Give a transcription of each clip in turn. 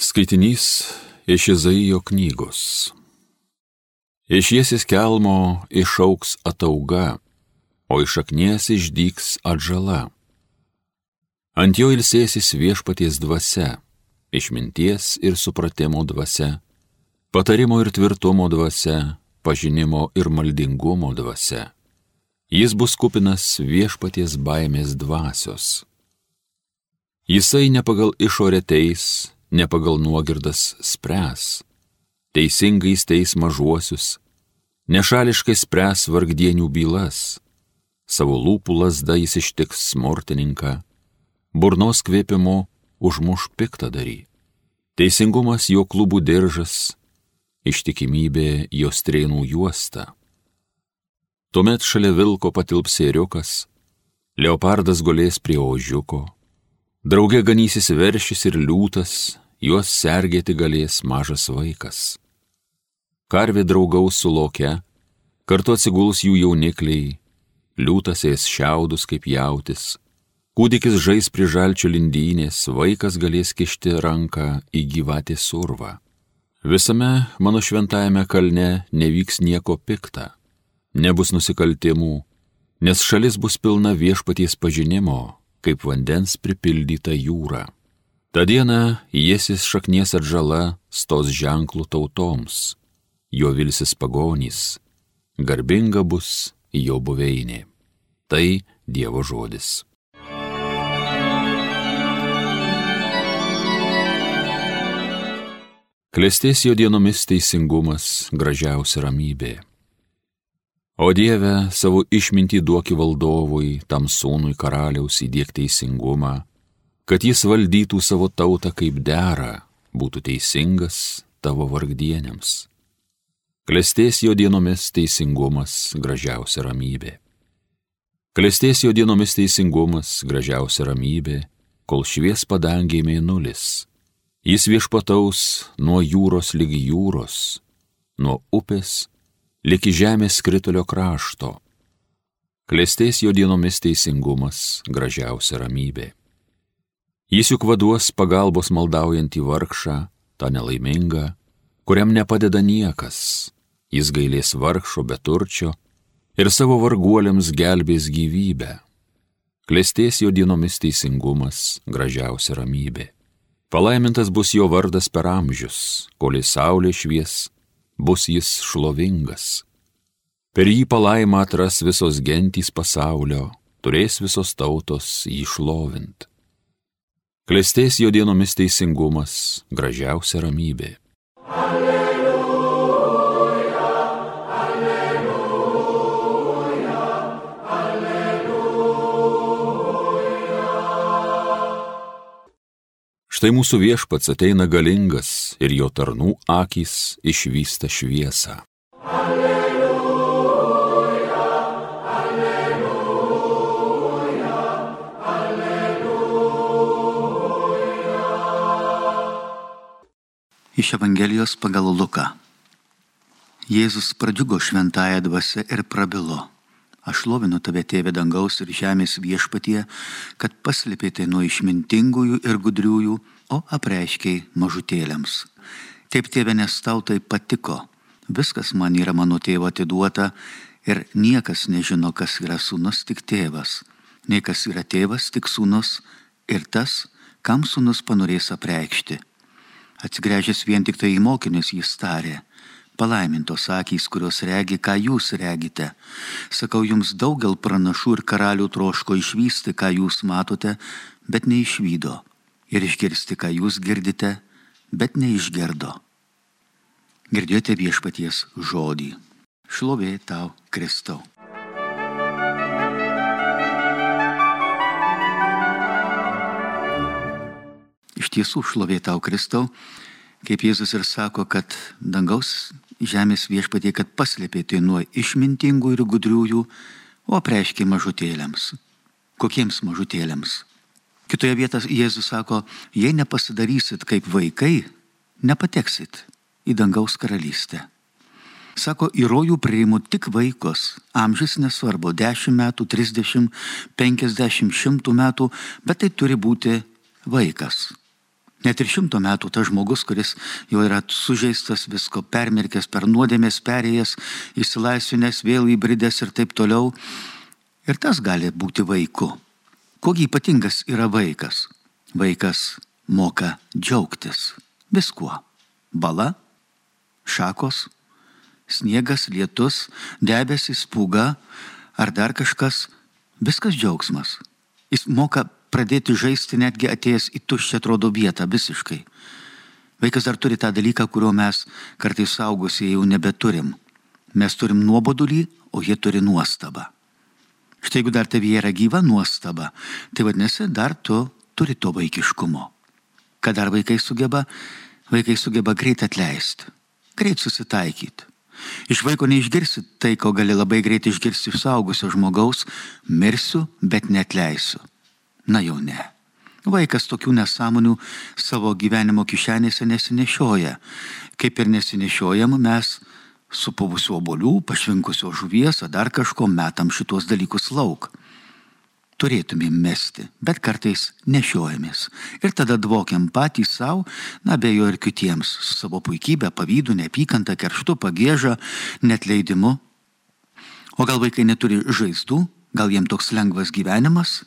Skaitinys iš Izaijo knygos. Iš jėsis kelmo išauks atauga, o iš aknies išdyks atžala. Ant jo ilsėsis viešpaties dvasia, išminties ir supratimo dvasia, patarimo ir tvirtumo dvasia, pažinimo ir maldingumo dvasia. Jis bus kupinas viešpaties baimės dvasios. Jisai ne pagal išorę teis, ne pagal nuogirdas spręs, teisingais teis mažuosius, nešališkai spręs vargdienių bylas, savo lūpų lasda jis ištiks smurtininką, burnos kvėpimu užmuš piktą darį. Teisingumas jo klubų diržas, ištikimybė jo strėnų juosta. Tuomet šalia vilko patilps ėriukas, leopardas gulės prie ožiuko, Drauge ganysis veršis ir liūtas, juos sergėti galės mažas vaikas. Karvė draugaus su lokia, kartu atsiguls jų jaunikliai, liūtas ės šiaudus kaip jautis, kūdikis žais prie žalčio lindynės, vaikas galės kišti ranką į gyvatį survą. Visame mano šventajame kalne nevyks nieko pikta, nebus nusikaltimų, nes šalis bus pilna viešpaties pažinimo kaip vandens pripildyta jūra. Ta diena jėsis šaknies atžala stos ženklų tautoms, jo vilsis pagonys, garbinga bus jo buveinė. Tai Dievo žodis. Klestės jo dienomis teisingumas, gražiausia ramybė. O Dieve, savo išmintį duoki valdovui, tam sūnui karaliaus įdėk teisingumą, kad jis valdytų savo tautą kaip dera, būtų teisingas tavo vargdienėms. Klestės jo dienomis teisingumas, gražiausia ramybė. Klestės jo dienomis teisingumas, gražiausia ramybė, kol švies padangiai mėnulis. Jis viešpataus nuo jūros lygi jūros, nuo upės liki žemės skritulio krašto. Klestės jo dienomis teisingumas, gražiausia ramybė. Jis juk vaduos pagalbos maldaujantį vargšą, tą nelaimingą, kuriam nepadeda niekas. Jis gailės vargšo beturčio ir savo varguoliams gelbės gyvybę. Klestės jo dienomis teisingumas, gražiausia ramybė. Palaimintas bus jo vardas per amžius, kol į saulė švies bus jis šlovingas. Per jį palaimą atras visos gentys pasaulio, turės visos tautos jį šlovint. Klestės jo dienomis teisingumas, gražiausia ramybė. Alleluja, alleluja, alleluja. Štai mūsų viešpats ateina galingas ir jo tarnų akys išvysta šviesą. Alleluja, Iš Evangelijos pagal Luką. Jėzus pradžiugo šventąją dvasę ir prabilo. Aš lovinu tave, tėve dangaus ir žemės viešpatie, kad paslėpėte nuo išmintingųjų ir gudriųjų, o apreiškiai mažutėliams. Taip tėve, nes tau tai patiko. Viskas man yra mano tėvo atiduota ir niekas nežino, kas yra sūnus, tik tėvas. Nei kas yra tėvas, tik sūnus ir tas, kam sūnus panorės apreikšti. Atsigręžęs vien tik tai į mokinius jis tarė palaimintos akys, kurios regi, ką jūs regite. Sakau jums, daugel pranašų ir karalių troško išvysti, ką jūs matote, bet neišvydo. Ir išgirsti, ką jūs girdite, bet neišgerdo. Girdėjote viešpaties žodį. Šlovė tau, Kristau. Iš tiesų šlovė tau, Kristau, kaip Jėzus ir sako, kad dangaus žemės viešpatie, kad paslėpėte nuo išmintingų ir gudriųjų, o apreiškė mažutėlėms. Kokiems mažutėlėms? Kitoje vietoje Jėzus sako, jei nepasidarysit kaip vaikai, nepateksit į dangaus karalystę. Sako, į rojų priimu tik vaikus, amžius nesvarbu, 10 metų, 30, 50, 100 metų, bet tai turi būti vaikas. Net ir šimto metų tas žmogus, kuris jau yra sužeistas, visko permirkęs, per nuodėmės perėjęs, įsilaisvinęs, vėl įbridęs ir taip toliau. Ir tas gali būti vaiku. Kogi ypatingas yra vaikas? Vaikas moka džiaugtis viskuo. Bala, šakos, sniegas, lietus, debesis, pūga ar dar kažkas. Viskas džiaugsmas. Jis moka pradėti žaisti netgi atėjęs į tuščią atrodo vietą visiškai. Vaikas dar turi tą dalyką, kurio mes kartais saugusieji jau nebeturim. Mes turim nuobodulį, o jie turi nuostabą. Štai jeigu dar tavyje yra gyva nuostaba, tai vadinasi, dar tu turi to vaikiškumo. Ką dar vaikai sugeba? Vaikai sugeba greit atleisti, greit susitaikyti. Iš vaiko neišgirsi tai, ko gali labai greit išgirsti iš saugusio žmogaus - mirsiu, bet netleisiu. Na jau ne. Vaikas tokių nesąmonių savo gyvenimo kišenėse nesinešioja. Kaip ir nesinešiojam mes su pavusiu obolių, pašvinkusio žuvies ar dar kažko metam šitos dalykus lauk. Turėtumėm mesti, bet kartais nešiojamės. Ir tada dvokiam patys savo, na bejo ir kitiems, su savo puikybė, pavydu, neapykanta, kerštu, pagėža, net leidimu. O gal vaikai neturi žaizdų, gal jiem toks lengvas gyvenimas?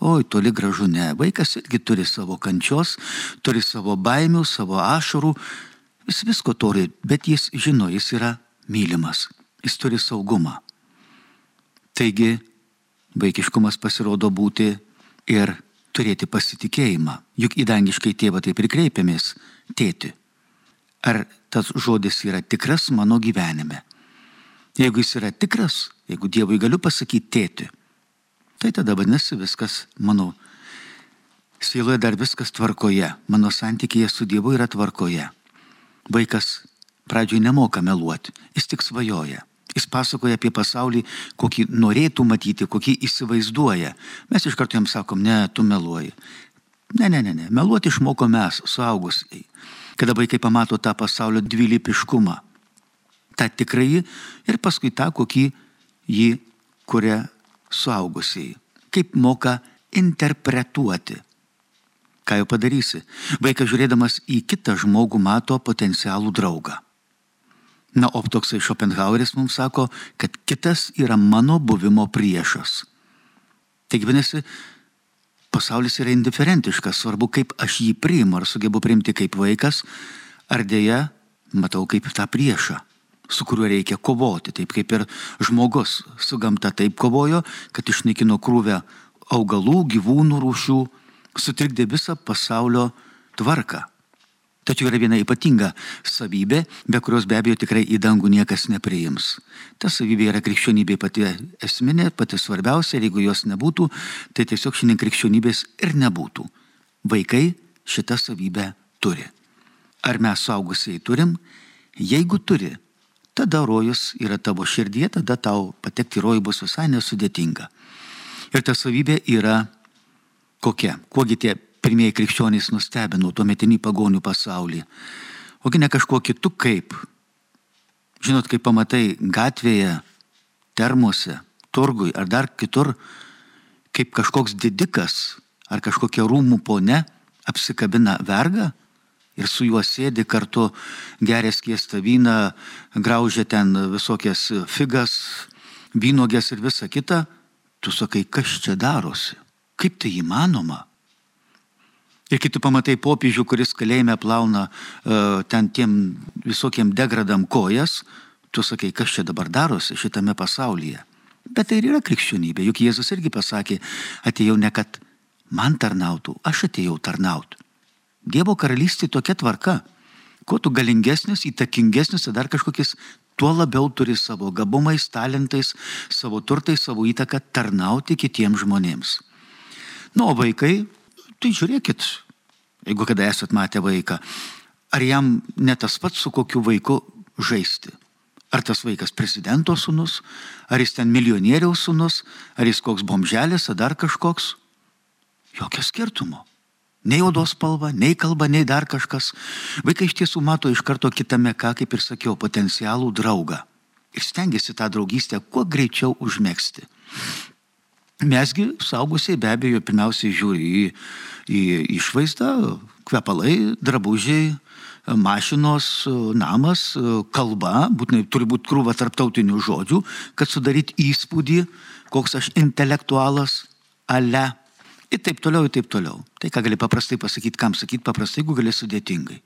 Oi, toli gražu ne. Vaikas irgi turi savo kančios, turi savo baimių, savo ašarų, jis visko turi, bet jis žino, jis yra mylimas, jis turi saugumą. Taigi, vaikiškumas pasirodo būti ir turėti pasitikėjimą. Juk į dangiškai tėvą taip ir kreipiamės - tėti. Ar tas žodis yra tikras mano gyvenime? Jeigu jis yra tikras, jeigu Dievui galiu pasakyti tėti, tai tada vadinasi viskas mano sieloje dar viskas tvarkoje, mano santykėje su Dievu yra tvarkoje. Vaikas pradžioj nemoka meluoti, jis tik svajoja. Jis pasakoja apie pasaulį, kokį norėtų matyti, kokį įsivaizduoja. Mes iš karto jam sakom, ne, tu meluoji. Ne, ne, ne, ne. Meluoti išmoko mes, suaugusiai. Kada vaikai pamato tą pasaulio dvilypiškumą. Ta tikrai ir paskui tą, kokį jį kuria suaugusiai. Kaip moka interpretuoti. Ką jau padarysi? Vaikas žiūrėdamas į kitą žmogų mato potencialų draugą. Na, o toksai Schopenhaueris mums sako, kad kitas yra mano buvimo priešas. Taigi, vadinasi, pasaulis yra indiferentiškas, svarbu, kaip aš jį priimu, ar sugebu priimti kaip vaikas, ar dėja matau kaip tą priešą, su kuriuo reikia kovoti, taip kaip ir žmogus su gamta taip kovojo, kad išnaikino krūvę augalų, gyvūnų rūšių, sutrikdė visą pasaulio tvarką. Tačiau yra viena ypatinga savybė, be kurios be abejo tikrai į dangų niekas nepriims. Ta savybė yra krikščionybė pati esminė, pati svarbiausia ir jeigu jos nebūtų, tai tiesiog šiandien krikščionybės ir nebūtų. Vaikai šitą savybę turi. Ar mes suaugusiai turim? Jeigu turi, tada rojus yra tavo širdie, tada tau patekti rojų bus visai nesudėtinga. Ir ta savybė yra kokia? Kuogi tie pirmieji krikščionys nustebino tuometinį pagonių pasaulį. Ogi ne kažkuo kitu kaip. Žinot, kai pamatai gatvėje, termuose, turgui ar dar kitur, kaip kažkoks didikas ar kažkokia rūmų pone apsikabina vergą ir su juo sėdi kartu gerės kiestą vyną, graužia ten visokias figas, vynogės ir visa kita, tu sakai, kas čia darosi, kaip tai įmanoma. Ir kai tu pamatai popiežių, kuris kalėjime plauna uh, ten tiem visokiem degradam kojas, tu sakai, kas čia dabar darosi šitame pasaulyje. Bet tai ir yra krikščionybė, juk Jėzus irgi pasakė, atėjau ne kad man tarnautų, aš atėjau tarnauti. Dievo karalystė tokia tvarka. Kuo tu galingesnis, įtakingesnis, dar kažkokiais, tuo labiau turi savo gabumais, talentais, savo turtais, savo įtaką tarnauti kitiems žmonėms. Nu, o vaikai Tai žiūrėkit, jeigu kada esat matę vaiką, ar jam ne tas pats su kokiu vaiku žaisti. Ar tas vaikas prezidento sunus, ar jis ten milijonieriaus sunus, ar jis koks bomželis, ar dar kažkoks. Jokio skirtumo. Nei odos spalva, nei kalba, nei dar kažkas. Vaikai iš tiesų mato iš karto kitame, ką, kaip ir sakiau, potencialų draugą. Ir stengiasi tą draugystę kuo greičiau užmėgsti. Mesgi saugusiai be abejo pirmiausiai žiūri į, į išvaizdą, kvepalai, drabužiai, mašinos, namas, kalba, būtinai turi būti krūva tarptautinių žodžių, kad sudaryti įspūdį, koks aš intelektualas, ale. Ir taip toliau, ir taip toliau. Tai ką gali paprastai pasakyti, kam sakyti paprastai, jeigu gali sudėtingai.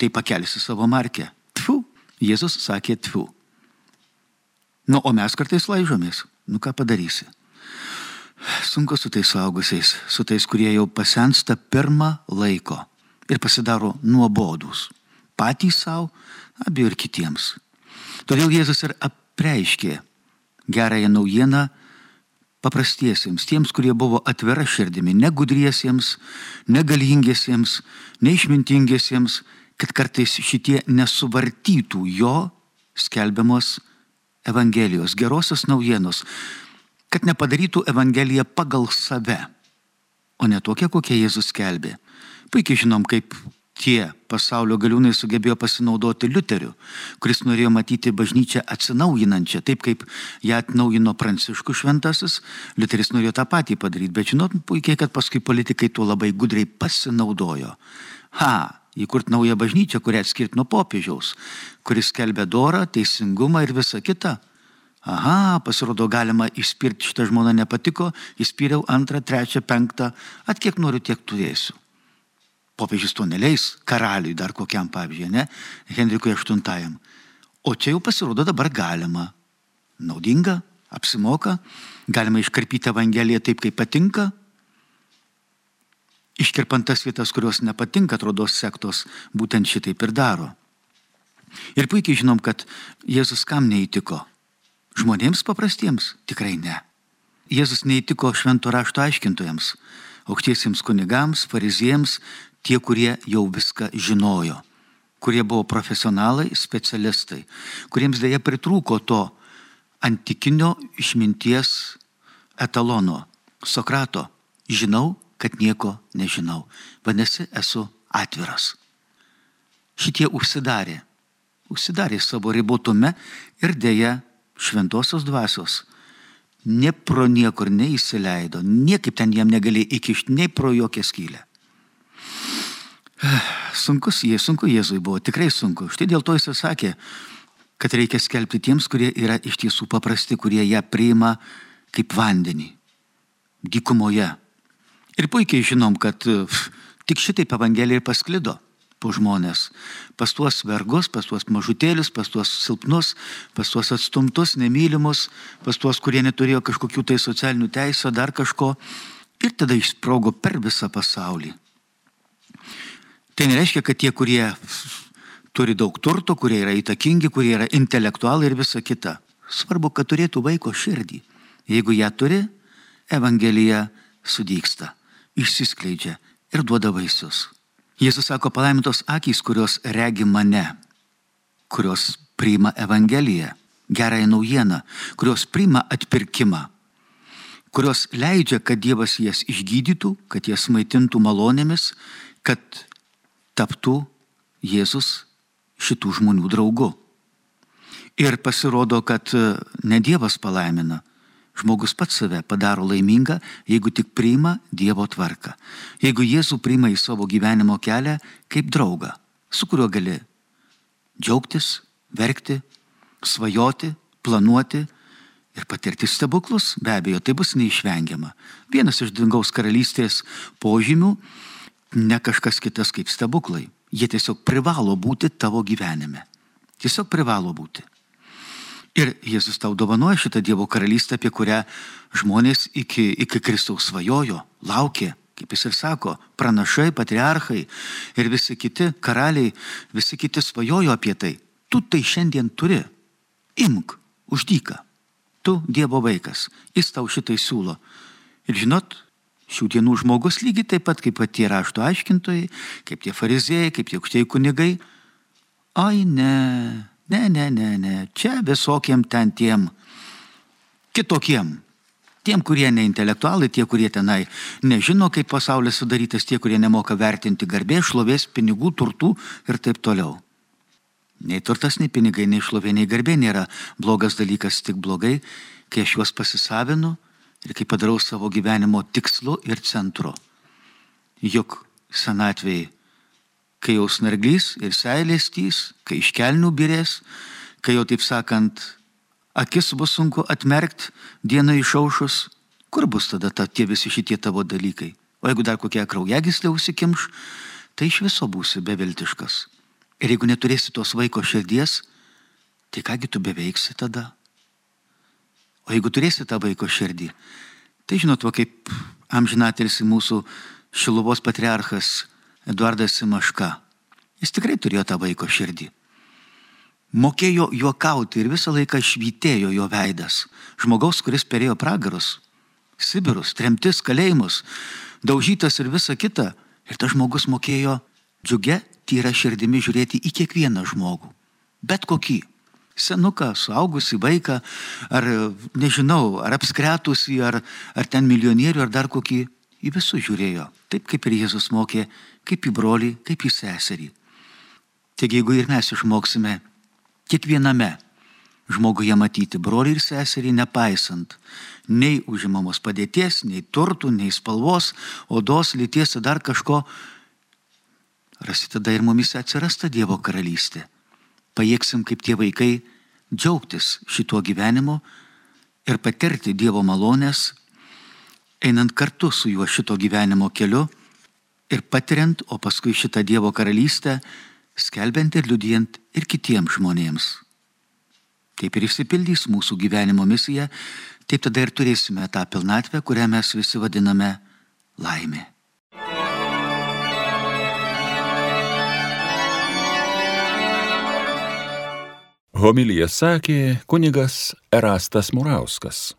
Tai pakelsi savo markę. Tfu, Jėzus sakė tfu. Nu, o mes kartais laižomės. Nu, ką padarysi? Sunku su tais suaugusiais, su tais, kurie jau pasensta pirmą laiko ir pasidaro nuobodus. Patys savo, abi ir kitiems. Todėl Jėzus ir apreiškė gerąją naujieną paprastiesiems, tiems, kurie buvo atvira širdimi, negudriesiems, negalingiesiems, neišmintingiesiems, kad kartais šitie nesuvartytų jo skelbiamos Evangelijos, gerosios naujienos, kad nepadarytų Evangeliją pagal save, o ne tokia, kokia Jėzus skelbė. Puikiai žinom, kaip tie pasaulio galiūnai sugebėjo pasinaudoti Liuteriu, kuris norėjo matyti bažnyčią atsinaujinančią, taip kaip ją atnaujino Pranciškus šventasis, Liuteris norėjo tą patį padaryti, bet žinot puikiai, kad paskui politikai tuo labai gudriai pasinaudojo. Ha, įkurt naują bažnyčią, kurią atskirti nuo popiežiaus, kuris skelbia dorą, teisingumą ir visą kitą. Aha, pasirodo, galima išspirti šitą žmoną nepatiko, įspyriau antrą, trečią, penktą, at kiek noriu, tiek turėsiu. Popiežius to neleis karaliui dar kokiam, pavyzdžiui, ne, Henrikui VIII. O čia jau pasirodo dabar galima. Naudinga, apsimoka, galima iškarpyti Evangeliją taip, kaip patinka. Iškirpant tas vietas, kurios nepatinka, atrodo, sektos, būtent šitaip ir daro. Ir puikiai žinom, kad Jėzus kam neįtiko? Žmonėms paprastiems? Tikrai ne. Jėzus neįtiko švento rašto aiškintojams, aukštiesiems kunigams, fariziejams, tie, kurie jau viską žinojo, kurie buvo profesionalai, specialistai, kuriems dėja pritrūko to antikinio išminties etalono, Sokrato, žinau, kad nieko nežinau, vadinasi, esu atviras. Šitie užsidarė, užsidarė savo ribotume ir dėja šventosios dvasios ne pro niekur neįsileido, niekaip ten jam negali įkišti, nei pro jokią skylę. Sunkus jie, sunku Jėzui buvo, tikrai sunku. Štai dėl to jis sakė, kad reikia skelbti tiems, kurie yra iš tiesų paprasti, kurie ją priima kaip vandenį, dykumoje. Ir puikiai žinom, kad pff, tik šitaip Evangelija ir pasklido po žmonės. Pas tuos vergus, pas tuos mažutėlius, pas tuos silpnus, pas tuos atstumtus, nemylimus, pas tuos, kurie neturėjo kažkokių tai socialinių teisų, dar kažko. Ir tada išsprogo per visą pasaulį. Tai nereiškia, kad tie, kurie turi daug turto, kurie yra įtakingi, kurie yra intelektualai ir visa kita. Svarbu, kad turėtų vaiko širdį. Jeigu ją turi, Evangelija sudyksta, išsiskleidžia ir duoda vaisius. Jėzus sako, palaimintos akys, kurios regi mane, kurios priima Evangeliją, gerąją naujieną, kurios priima atpirkimą, kurios leidžia, kad Dievas jas išgydytų, kad jas maitintų malonėmis, kad taptų Jėzus šitų žmonių draugu. Ir pasirodo, kad e, ne Dievas palaimina, žmogus pats save padaro laimingą, jeigu tik priima Dievo tvarką. Jeigu Jėzų priima į savo gyvenimo kelią kaip draugą, su kuriuo gali džiaugtis, verkti, svajoti, planuoti ir patirti stebuklus, be abejo, tai bus neišvengiama. Vienas iš dangaus karalystės požymių ne kažkas kitas kaip stebuklai. Jie tiesiog privalo būti tavo gyvenime. Tiesiog privalo būti. Ir Jėzus tau dovanoja šitą Dievo karalystę, apie kurią žmonės iki, iki Kristaus svajojo, laukė, kaip jis ir sako, pranašai, patriarchai ir visi kiti karaliai, visi kiti svajojo apie tai. Tu tai šiandien turi. Imk, uždyka. Tu Dievo vaikas. Jis tau šitai siūlo. Ir žinot, šių dienų žmogus lygiai taip pat kaip tie rašto aiškintojai, kaip tie fariziejai, kaip tie aukštieji kunigai. Ai ne, ne, ne, ne, ne, čia visokiem ten tiem kitokiem. Tiem, kurie ne intelektualai, tie, kurie tenai nežino, kaip pasaulis sudarytas, tie, kurie nemoka vertinti garbės, šlovės, pinigų, turtų ir taip toliau. Nei turtas, nei pinigai, nei šlovė, nei garbė nėra blogas dalykas, tik blogai, kai aš juos pasisavinu ir kai padarau savo gyvenimo tikslu ir centru. Juk senatvėjai, kai jau snarglys ir seilėstys, kai iškelnių birės, kai jau taip sakant, akis bus sunku atmerkti dieną išaušus, kur bus tada ta, tie visi šitie tavo dalykai? O jeigu dar kokia kraujagyslė užsikimš, tai iš viso būsi beviltiškas. Ir jeigu neturėsi tos vaiko širdies, tai kągi tu beveiksi tada? O jeigu turėsi tą vaiko širdį, tai žinot, va kaip amžinatelis mūsų Šiluvos patriarchas Eduardas Simaška, jis tikrai turėjo tą vaiko širdį. Mokėjo juokauti ir visą laiką švytėjo jo veidas. Žmogaus, kuris perėjo pragarus, Sibirus, tremtis, kalėjimus, daužytas ir visa kita. Ir tas žmogus mokėjo džiugia, tyra širdimi žiūrėti į kiekvieną žmogų. Bet kokį. Senuką, suaugusi vaiką, ar nežinau, ar apskretusi, ar, ar ten milijonierių, ar dar kokį. Į visus žiūrėjo. Taip kaip ir Jėzus mokė, kaip į brolį, kaip į seserį. Taigi jeigu ir mes išmoksime kiekviename žmoguje matyti brolį ir seserį, nepaisant nei užimamos padėties, nei turtų, nei spalvos, odos, lyties, dar kažko, rasi tada ir mumis atsiras ta Dievo karalystė. Pajėgsim kaip tie vaikai džiaugtis šituo gyvenimu ir patirti Dievo malonės, einant kartu su juo šito gyvenimo keliu ir patiriant, o paskui šitą Dievo karalystę, skelbiant ir liudijant ir kitiems žmonėms. Taip ir išsipildys mūsų gyvenimo misija, taip tada ir turėsime tą pilnatvę, kurią mes visi vadiname laimė. Homilija sakė kunigas Erastas Murauskas.